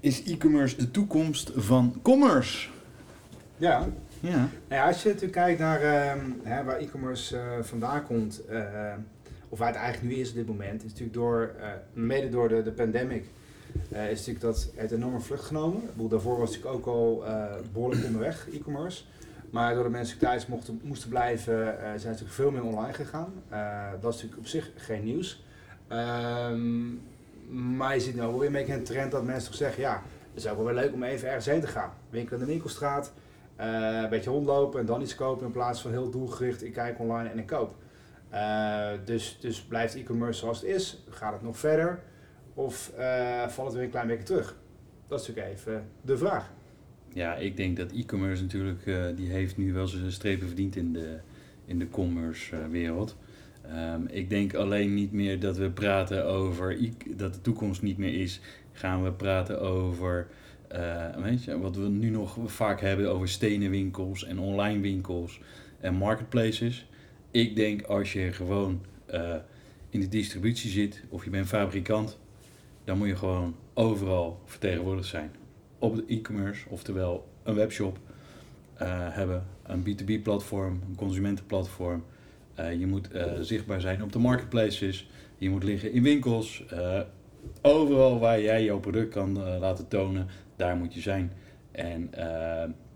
is e-commerce de toekomst van commerce? Ja. Ja. Nou ja als je natuurlijk kijkt naar uh, hè, waar e-commerce uh, vandaan komt, uh, of waar het eigenlijk nu is op dit moment, is natuurlijk door, mede door de, de pandemic, is natuurlijk dat het enorme vlucht genomen. Ik bedoel, daarvoor was het natuurlijk ook al behoorlijk onderweg, e-commerce. Maar door de mensen thuis mochten, moesten blijven, zijn ze natuurlijk veel meer online gegaan. dat is natuurlijk op zich geen nieuws. Um, maar je ziet nu weer een beetje een trend dat mensen toch zeggen, ja, het is ook wel leuk om even ergens heen te gaan. Winkel in de winkelstraat, uh, een beetje rondlopen en dan iets kopen in plaats van heel doelgericht, ik kijk online en ik koop. Uh, dus, dus blijft e-commerce zoals het is? Gaat het nog verder? Of uh, valt het weer een klein beetje terug? Dat is natuurlijk even de vraag. Ja, ik denk dat e-commerce natuurlijk, die heeft nu wel zijn strepen verdiend in de, in de commerce wereld. Um, ik denk alleen niet meer dat we praten over dat de toekomst niet meer is. Gaan we praten over, uh, weet je, wat we nu nog vaak hebben over stenen winkels en online winkels en marketplaces. Ik denk als je gewoon uh, in de distributie zit of je bent fabrikant, dan moet je gewoon overal vertegenwoordigd zijn. Op de e-commerce, oftewel een webshop uh, hebben, een B2B-platform, een consumentenplatform. Uh, je moet uh, zichtbaar zijn op de marketplaces. Je moet liggen in winkels. Uh, overal waar jij jouw product kan laten tonen, daar moet je zijn. En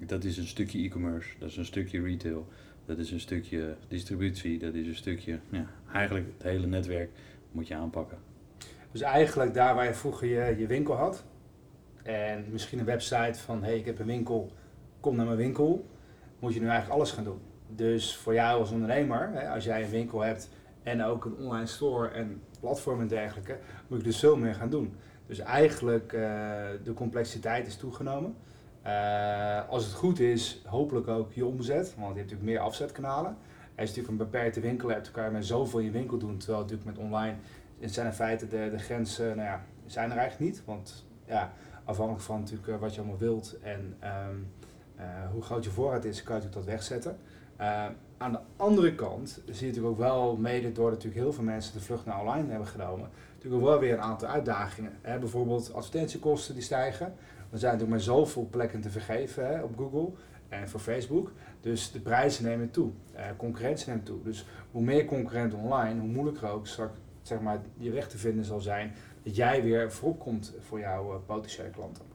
dat is een stukje e-commerce, dat is een stukje retail, dat is een stukje distributie, dat is een stukje, ja, eigenlijk het hele netwerk moet je aanpakken. Dus eigenlijk daar waar je vroeger je, je winkel had en misschien een website van hé hey, ik heb een winkel, kom naar mijn winkel, moet je nu eigenlijk alles gaan doen. Dus voor jou als ondernemer, hè, als jij een winkel hebt en ook een online store en platform en dergelijke, moet je dus veel meer gaan doen. Dus eigenlijk uh, de complexiteit is toegenomen. Uh, als het goed is, hopelijk ook je omzet, want je hebt natuurlijk meer afzetkanalen. Als je natuurlijk een beperkte winkel hebt, kan je met zoveel in je winkel doen. Terwijl natuurlijk met online zijn in feite de, de grenzen, nou ja, zijn er eigenlijk niet. Want ja, afhankelijk van natuurlijk uh, wat je allemaal wilt en um, hoe groot je voorraad is, kan je natuurlijk dat wegzetten. Uh, aan de andere kant zie je natuurlijk ook wel, mede door natuurlijk heel veel mensen de vlucht naar online hebben genomen, natuurlijk ook wel weer een aantal uitdagingen. Hè? Bijvoorbeeld advertentiekosten die stijgen. Er zijn natuurlijk maar zoveel plekken te vergeven hè, op Google en voor Facebook. Dus de prijzen nemen toe, uh, concurrentie neemt toe. Dus hoe meer concurrenten online, hoe moeilijker ook straks zeg maar, je weg te vinden zal zijn dat jij weer voorop komt voor jouw uh, potentiële klanten.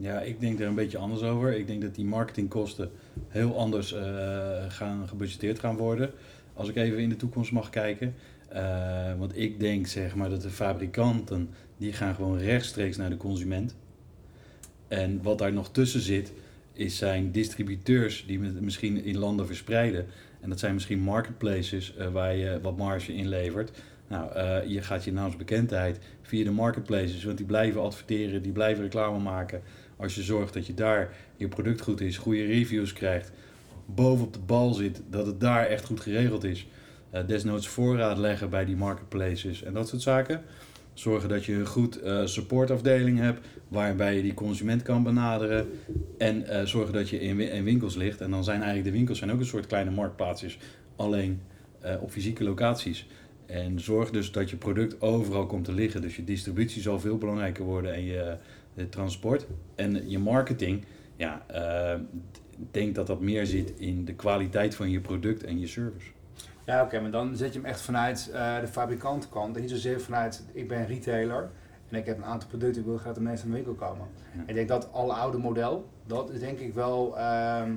Ja, ik denk er een beetje anders over. Ik denk dat die marketingkosten heel anders uh, gaan gebudgeteerd gaan worden. Als ik even in de toekomst mag kijken. Uh, want ik denk zeg maar dat de fabrikanten die gaan gewoon rechtstreeks naar de consument. En wat daar nog tussen zit, is zijn distributeurs die misschien in landen verspreiden. En dat zijn misschien marketplaces uh, waar je wat marge in levert. Nou, je gaat je naamsbekendheid via de marketplaces, want die blijven adverteren, die blijven reclame maken. Als je zorgt dat je daar je product goed is, goede reviews krijgt, bovenop de bal zit, dat het daar echt goed geregeld is. Uh, desnoods voorraad leggen bij die marketplaces en dat soort zaken. Zorgen dat je een goed uh, supportafdeling hebt waarbij je die consument kan benaderen. En uh, zorgen dat je in, in, winkels ligt. En dan zijn eigenlijk de winkels zijn ook een soort kleine marktplaatsjes, alleen op fysieke locaties. En zorg dus dat je product overal komt te liggen. Dus je distributie zal veel belangrijker worden en je, je transport. En je marketing, ja, eh, denk dat dat meer zit in de kwaliteit van je product en je service. Ja, oké, maar dan zet je hem echt vanuit eh, de fabrikantkant en niet zozeer vanuit ik ben retailer en ik heb een aantal producten, ik wil graag de mensen in de winkel komen. Ja. Ik denk dat alle oude model, dat is denk ik wel, ehm,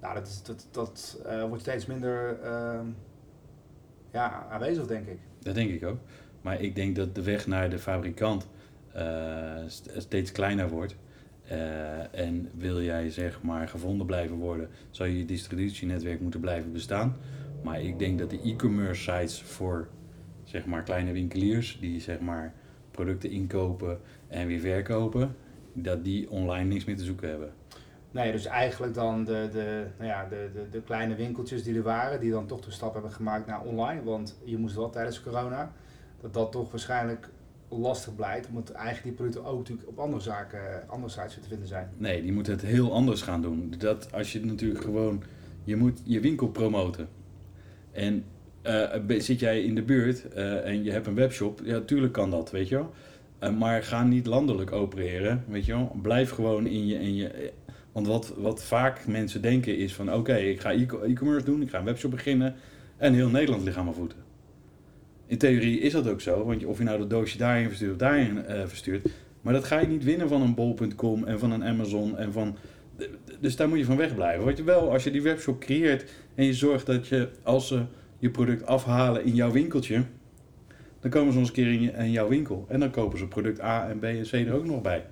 nou dat, is, dat, dat eh, wordt steeds minder ehm, ja, aanwezig denk ik. Dat denk ik ook. Maar ik denk dat de weg naar de fabrikant eh, steeds kleiner wordt. Eh, en wil jij zeg maar gevonden blijven worden, je je distributienetwerk moeten blijven bestaan. Maar ik denk dat de e-commerce sites voor zeg maar kleine winkeliers die zeg maar producten inkopen en weer verkopen, dat die online niks meer te zoeken hebben. Nee, dus eigenlijk dan de, de, nou ja, de, de, de kleine winkeltjes die er waren, die dan toch de stap hebben gemaakt naar online. Want je moest wel tijdens corona, dat dat toch waarschijnlijk lastig blijkt. Omdat eigenlijk die producten ook natuurlijk op andere zaken, andere sites te vinden zijn. Nee, die moeten het heel anders gaan doen. Dat als je natuurlijk gewoon, je moet je winkel promoten. En eh, zit jij in de buurt eh, en je hebt een webshop, ja, tuurlijk kan dat, weet je wel. Eh, maar ga niet landelijk opereren, weet je wel. Blijf gewoon in je, in je want wat, wat vaak mensen denken is van, oké, ik ga e-commerce doen, ik ga een webshop beginnen en heel Nederland ligt aan mijn voeten. In theorie is dat ook zo, want of je nou dat doosje daarin verstuurt of daarin eh, verstuurt, maar dat ga je niet winnen van een bol.com en van een Amazon en van... Dus daar moet je van wegblijven. Wat je wel, als je die webshop creëert en je zorgt dat je, als ze je product afhalen in jouw winkeltje, dan komen ze ons een keer in, je, in jouw winkel. En dan kopen ze product A en B en C er ook nog bij.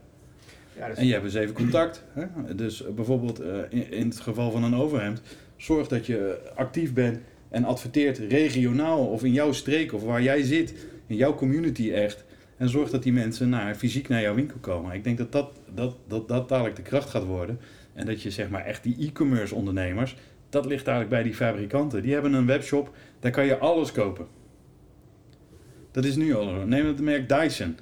Ja, dus En je hebt eens even contact. Hè? Dus eh, bijvoorbeeld eh, in, in het geval van een overhemd, zorg dat je actief bent en adverteert regionaal of in jouw streek of waar jij zit, in jouw community echt. En zorg dat die mensen naar, fysiek naar jouw winkel komen. Ik denk dat dat, dat, dat, dat dadelijk de kracht gaat worden. En dat je zeg maar echt die e-commerce ondernemers, dat ligt eigenlijk bij die fabrikanten. Die hebben een webshop, daar kan je alles kopen. Dat is nu al. Neem het merk Dyson.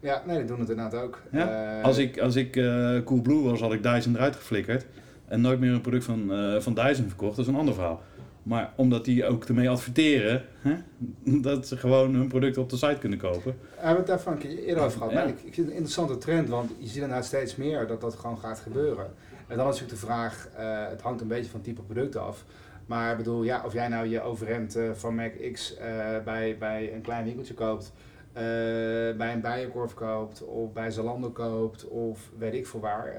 ja, nee, die doen het inderdaad ook. Ja? Eh, Als ik, als ik eh, Coolblue was, had ik Dyson eruit geflikkerd. En nooit meer een product van, eh, van Dyson verkocht. Dat is een ander verhaal. Maar omdat die ook ermee adverteren, hè, dat ze gewoon hun product op de site kunnen kopen. We hebben het daar van een keer eerder over gehad. Ja. Maar ik, ik vind het een interessante trend, want je ziet inderdaad steeds meer dat dat gewoon gaat gebeuren. En dan is natuurlijk de vraag, eh, het hangt een beetje van het type product af. Maar ik bedoel, ja, of jij nou je overhemd eh, van Mac X eh, bij, bij een klein winkeltje koopt, bij een bijenkorf koopt, of bij Zalando koopt, of weet ik veel waar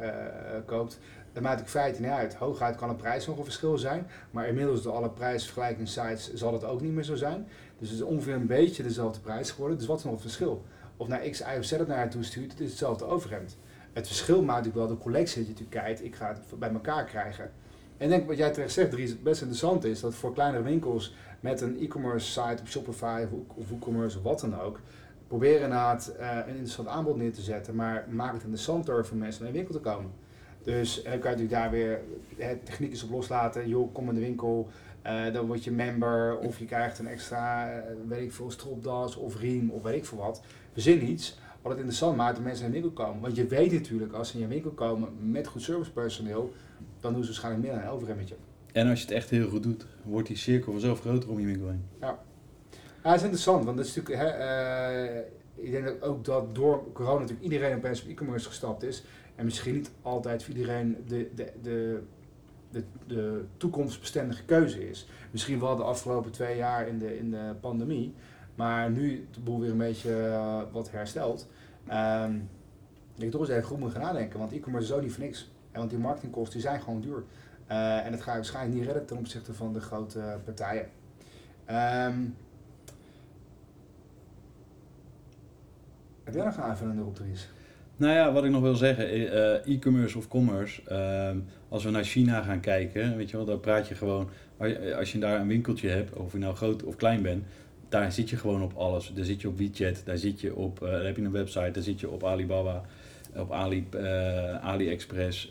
koopt, dat maakt in feite niet uit. Hooguit kan de prijs nog een verschil zijn, maar inmiddels door alle prijsvergelijkingssites zal het ook niet meer zo zijn. Dus het is ongeveer een beetje dezelfde prijs geworden. Dus wat is nog het verschil? Of naar X, Y of Z naar je toe stuurt, het is hetzelfde overhemd. Het verschil maakt natuurlijk wel de collectie dat je natuurlijk kijkt, ik ga het bij elkaar krijgen. En denk wat jij terecht zegt, Dries, best interessant is dat voor kleinere winkels met een e-commerce site op Shopify of, WooCommerce of wat dan ook, proberen inderdaad eh, een interessant aanbod neer te zetten, maar maak het interessanter voor mensen naar je winkel te komen. Dus dan kan je natuurlijk daar weer eh, techniekjes op loslaten. Joh, kom in de winkel, eh, dan word je member of je krijgt een extra, eh, weet ik veel, stropdas of riem of weet ik veel wat. Verzin iets wat het interessant maakt dat mensen in de winkel komen. Want je weet natuurlijk, als ze in je winkel komen met goed servicepersoneel, dan doen ze waarschijnlijk meer dan een overhemmetje. En als je het echt heel goed doet, wordt die cirkel vanzelf groter om je winkel heen. Ja, dat is interessant, want dat is natuurlijk, hè, eh, ik denk dat ook dat door corona natuurlijk iedereen opeens op e-commerce gestapt is. En misschien niet altijd voor iedereen de, de, de, de, de toekomstbestendige keuze is. Misschien wel de afgelopen twee jaar in de, in de pandemie, maar nu de boel weer een beetje eh, wat herstelt. Dat je toch eens even goed moet gaan nadenken, want e-commerce is ook niet voor niks. En want die marketingkosten die zijn gewoon duur. Eh, en dat ga je waarschijnlijk niet redden ten opzichte van de grote partijen. Ehm heb jij nog aanvullende op, Dries? Nou ja, wat ik nog wil zeggen, eh, eh, e-commerce of commerce, ehm, als we naar China gaan kijken, weet je wel, daar praat je gewoon, als je- daar een winkeltje hebt, of je nou groot of klein bent, daar zit je gewoon op alles. Daar zit je op WeChat, daar zit je op, eh, heb je een website, daar zit je op Alibaba, op Ali, eh, AliExpress,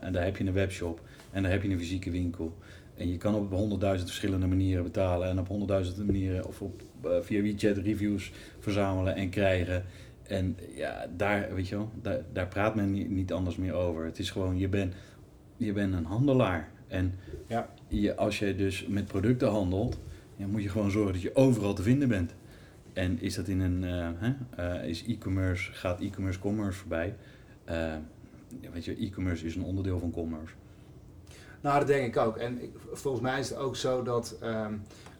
en daar heb je een webshop en daar heb je een fysieke winkel. En je kan op honderdduizend verschillende manieren betalen en op honderdduizend manieren of op, via WeChat reviews verzamelen en krijgen. En ja, daar, weet je wel, daar, daar praat men niet, anders meer over. Het is gewoon, je bent je bent een handelaar. En Ja. je, als je dus met producten handelt, ja, moet je gewoon zorgen dat je overal te vinden bent. En is dat in een, eh, hè, eh, is e-commerce, gaat e-commerce commerce voorbij? Eh, weet je, e-commerce is een onderdeel van commerce. Nou, dat denk ik ook. En ik- volgens mij is het ook zo dat ehm,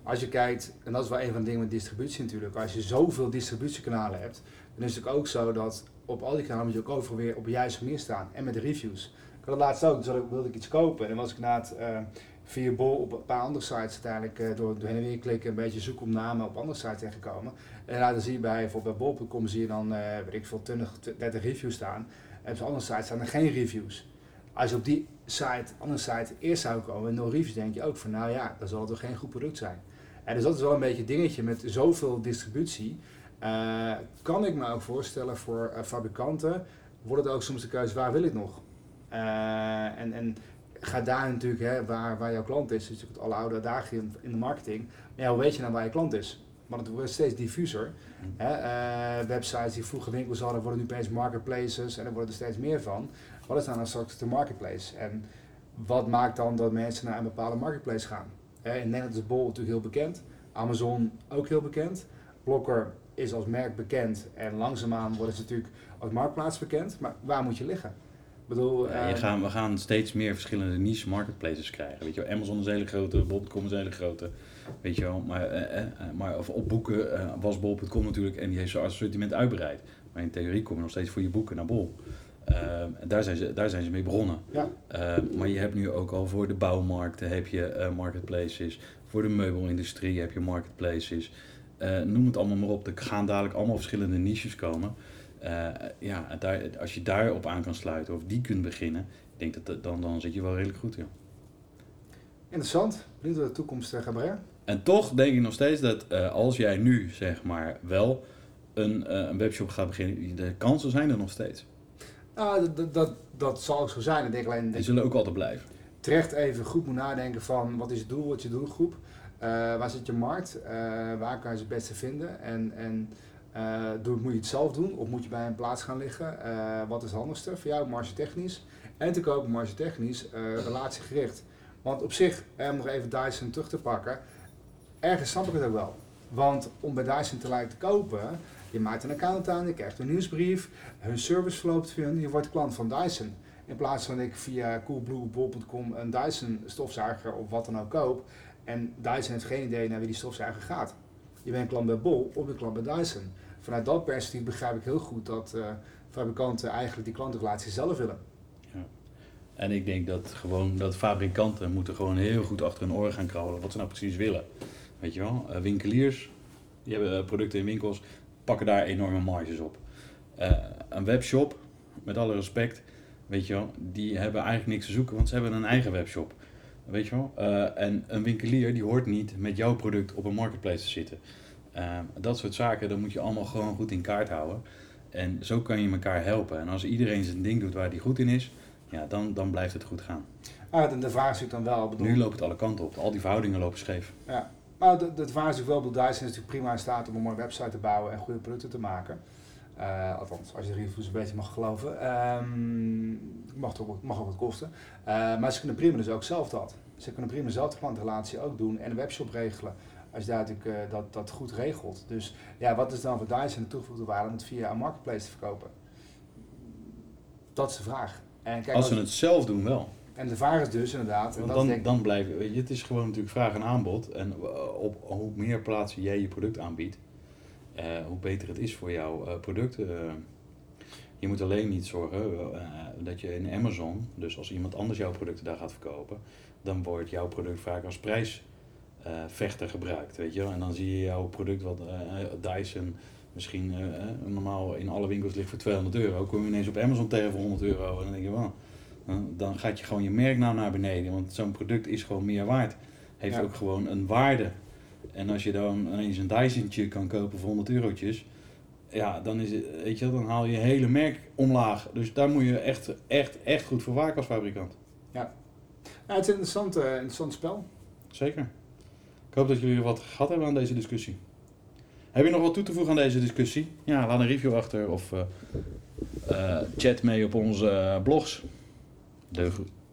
als je kijkt, en dat is wel een van de dingen met distributie natuurlijk, als je zoveel distributiekanalen hebt, dan is het ook zo dat op al die kanalen moet je ook overal weer op de juiste manier staan. En met de reviews. Ik had het laatst ook, dus wilde ik iets kopen en dan was ik inderdaad eh, via Bol op een paar andere sites uiteindelijk eh, door, heen en weer klikken, een beetje zoeken op namen op andere sites tegengekomen. En dan zie je bij bijvoorbeeld bij bol.com zie je dan, eh weet ik veel, 20, 30 reviews staan. En op andere sites staan er geen reviews. Als je op die site, andere site eerst zou komen en no reviews, denk je ook van nou ja, dan zal het toch geen goed product zijn. En dus dat is wel een beetje een dingetje met zoveel distributie. Eh, kan ik me ook voorstellen voor eh, fabrikanten, wordt het ook soms de keuze waar wil ik nog? Eh, en, en ga daar natuurlijk hè, waar, waar jouw klant is, dat is natuurlijk het oude dagen in, in de marketing. Maar ja, hoe weet je nou waar je klant is? Want het wordt steeds diffuser. Hè? eh, websites die vroeger winkels hadden, worden nu opeens marketplaces en er worden er steeds meer van. Wat is nou, nou straks de marketplace? En wat maakt dan dat mensen naar een bepaalde marketplace gaan? Hè, in Nederland is Bol natuurlijk heel bekend, Amazon ook heel bekend. Blokker is als merk bekend en langzaamaan worden ze natuurlijk als marktplaats bekend. Maar waar moet je liggen? Ik bedoel, Ja, je eh, gaan, we gaan steeds meer verschillende niche marketplaces krijgen. Weet je wel, Amazon is een hele grote, bol.com is een hele grote. Weet je wel, maar, eh, eh, eh, maar of op boeken eh, was bol.com natuurlijk en die heeft zijn assortiment uitbreid. Maar in theorie kom je nog steeds voor je boeken naar bol. Eh, en daar, zijn ze, daar zijn ze mee begonnen. Ja. Eh, maar je hebt nu ook al voor de bouwmarkten heb je eh, marketplaces. Voor de meubelindustrie heb je marketplaces. Eh, noem het allemaal maar op. Er gaan dadelijk allemaal verschillende niches komen. Eh, ja, daar, als je daarop aan kan sluiten of die kunt beginnen, ik denk dat dat- dan, dan zit je wel redelijk goed. Ja. Interessant. Benieuwd wat de toekomst gaat brengen. En toch denk ik nog steeds dat eh, als jij nu zeg maar wel een, een webshop gaat beginnen, de kansen zijn er nog steeds. Nou, dat, dat, dat, dat zal ook zo zijn. Ik denk alleen Die zullen ook altijd blijven. terecht even goed moet nadenken van wat is het doel, wat is je doelgroep, waar zit je markt, Eh, waar kan je ze het beste vinden en, en eh, moet je het zelf doen of moet je bij een plaats gaan liggen, Eh, wat is het handigste voor jou, marge-technisch en te kopen marge-technisch, eh, relatiegericht. Want op zich, eh, om nog even Dyson terug te pakken, ergens snap ik het ook wel. Want om bij Dyson tegelijk te kopen, je maakt een account aan, je krijgt een nieuwsbrief, hun service verloopt via je wordt klant van Dyson. In plaats van dat ik via coolblue.com een Dyson stofzuiger of wat dan ook koop. En Dyson heeft geen idee naar wie die stofzuiger gaat. Je bent klant bij Bol of je klant bij Dyson. Vanuit dat perspectief begrijp ik heel goed dat eh, fabrikanten eigenlijk die klantenrelatie zelf willen. En ik denk dat gewoon dat fabrikanten moeten gewoon heel goed achter hun oren gaan krabben wat ze nou precies willen. Weet je wel, Eh, winkeliers, die hebben eh, producten in winkels, pakken daar enorme marges op. Een webshop, met alle respect, weet je wel, die hebben eigenlijk niks te zoeken, want ze hebben een eigen webshop. Weet je wel? Eh, en een winkelier die hoort niet met jouw product op een marketplace te zitten. Eh, dat soort zaken, dat moet je allemaal gewoon goed in kaart houden. En zo kan je elkaar helpen. En als iedereen zijn ding doet waar hij goed in is, ja, dan, dan blijft het goed gaan. Ah, de, de vraag is natuurlijk dan wel, bedoel, Nu loopt het alle kanten op. Al die verhoudingen lopen scheef. Ja, maar de, de vraag is natuurlijk wel, bedoel, Dyson is natuurlijk prima in staat om een mooie website te bouwen en goede producten te maken. Eh, althans, als je de reviews een beetje mag geloven. Ehm, mag, ook- mag ook wat kosten. Eh, maar ze kunnen prima dus ook zelf dat. Ze kunnen prima zelf de klantrelatie ook doen en een webshop regelen. Als je daar natuurlijk eh, dat, dat goed regelt. Dus ja, wat is dan voor Dyson de toegevoegde waarde om het via een marketplace te verkopen? Dat is de vraag. En, kijk, Als ze het zelf doen wel. en de vraag is dus inderdaad, en Want dan, denk ik- dan blijven, weet je, het is gewoon natuurlijk vraag en aanbod. En op hoe meer plaatsen jij je product aanbiedt, hoe beter het is voor jouw eh, product. Eh, je moet alleen niet zorgen eh, dat je in Amazon, dus als iemand anders jouw producten daar gaat verkopen, dan wordt jouw product vaak als prijsvechter gebruikt, weet je. En dan zie je jouw product, wat eh, Dyson misschien eh, eh, normaal in alle winkels ligt voor 200 euro, kom je ineens op Amazon tegen voor 100 euro en dan denk je, wow, dan- dan gaat je gewoon je merknaam naar beneden, want zo'n product is gewoon meer waard. Heeft Ja. ook gewoon een waarde. En als je dan ineens een Dysontje kan kopen voor 100 eurotjes, ja, dan, is het, weet je, dan haal je je hele merk omlaag. Dus daar moet je echt, echt, echt goed voor waken als fabrikant. Nou, het is een interessant, eh, interessant spel. Zeker. Ik hoop dat jullie wat gehad hebben aan deze discussie. Heb je nog wat toe te voegen aan deze discussie? Ja, laat een review achter of eh, chat mee op onze blogs. De gro-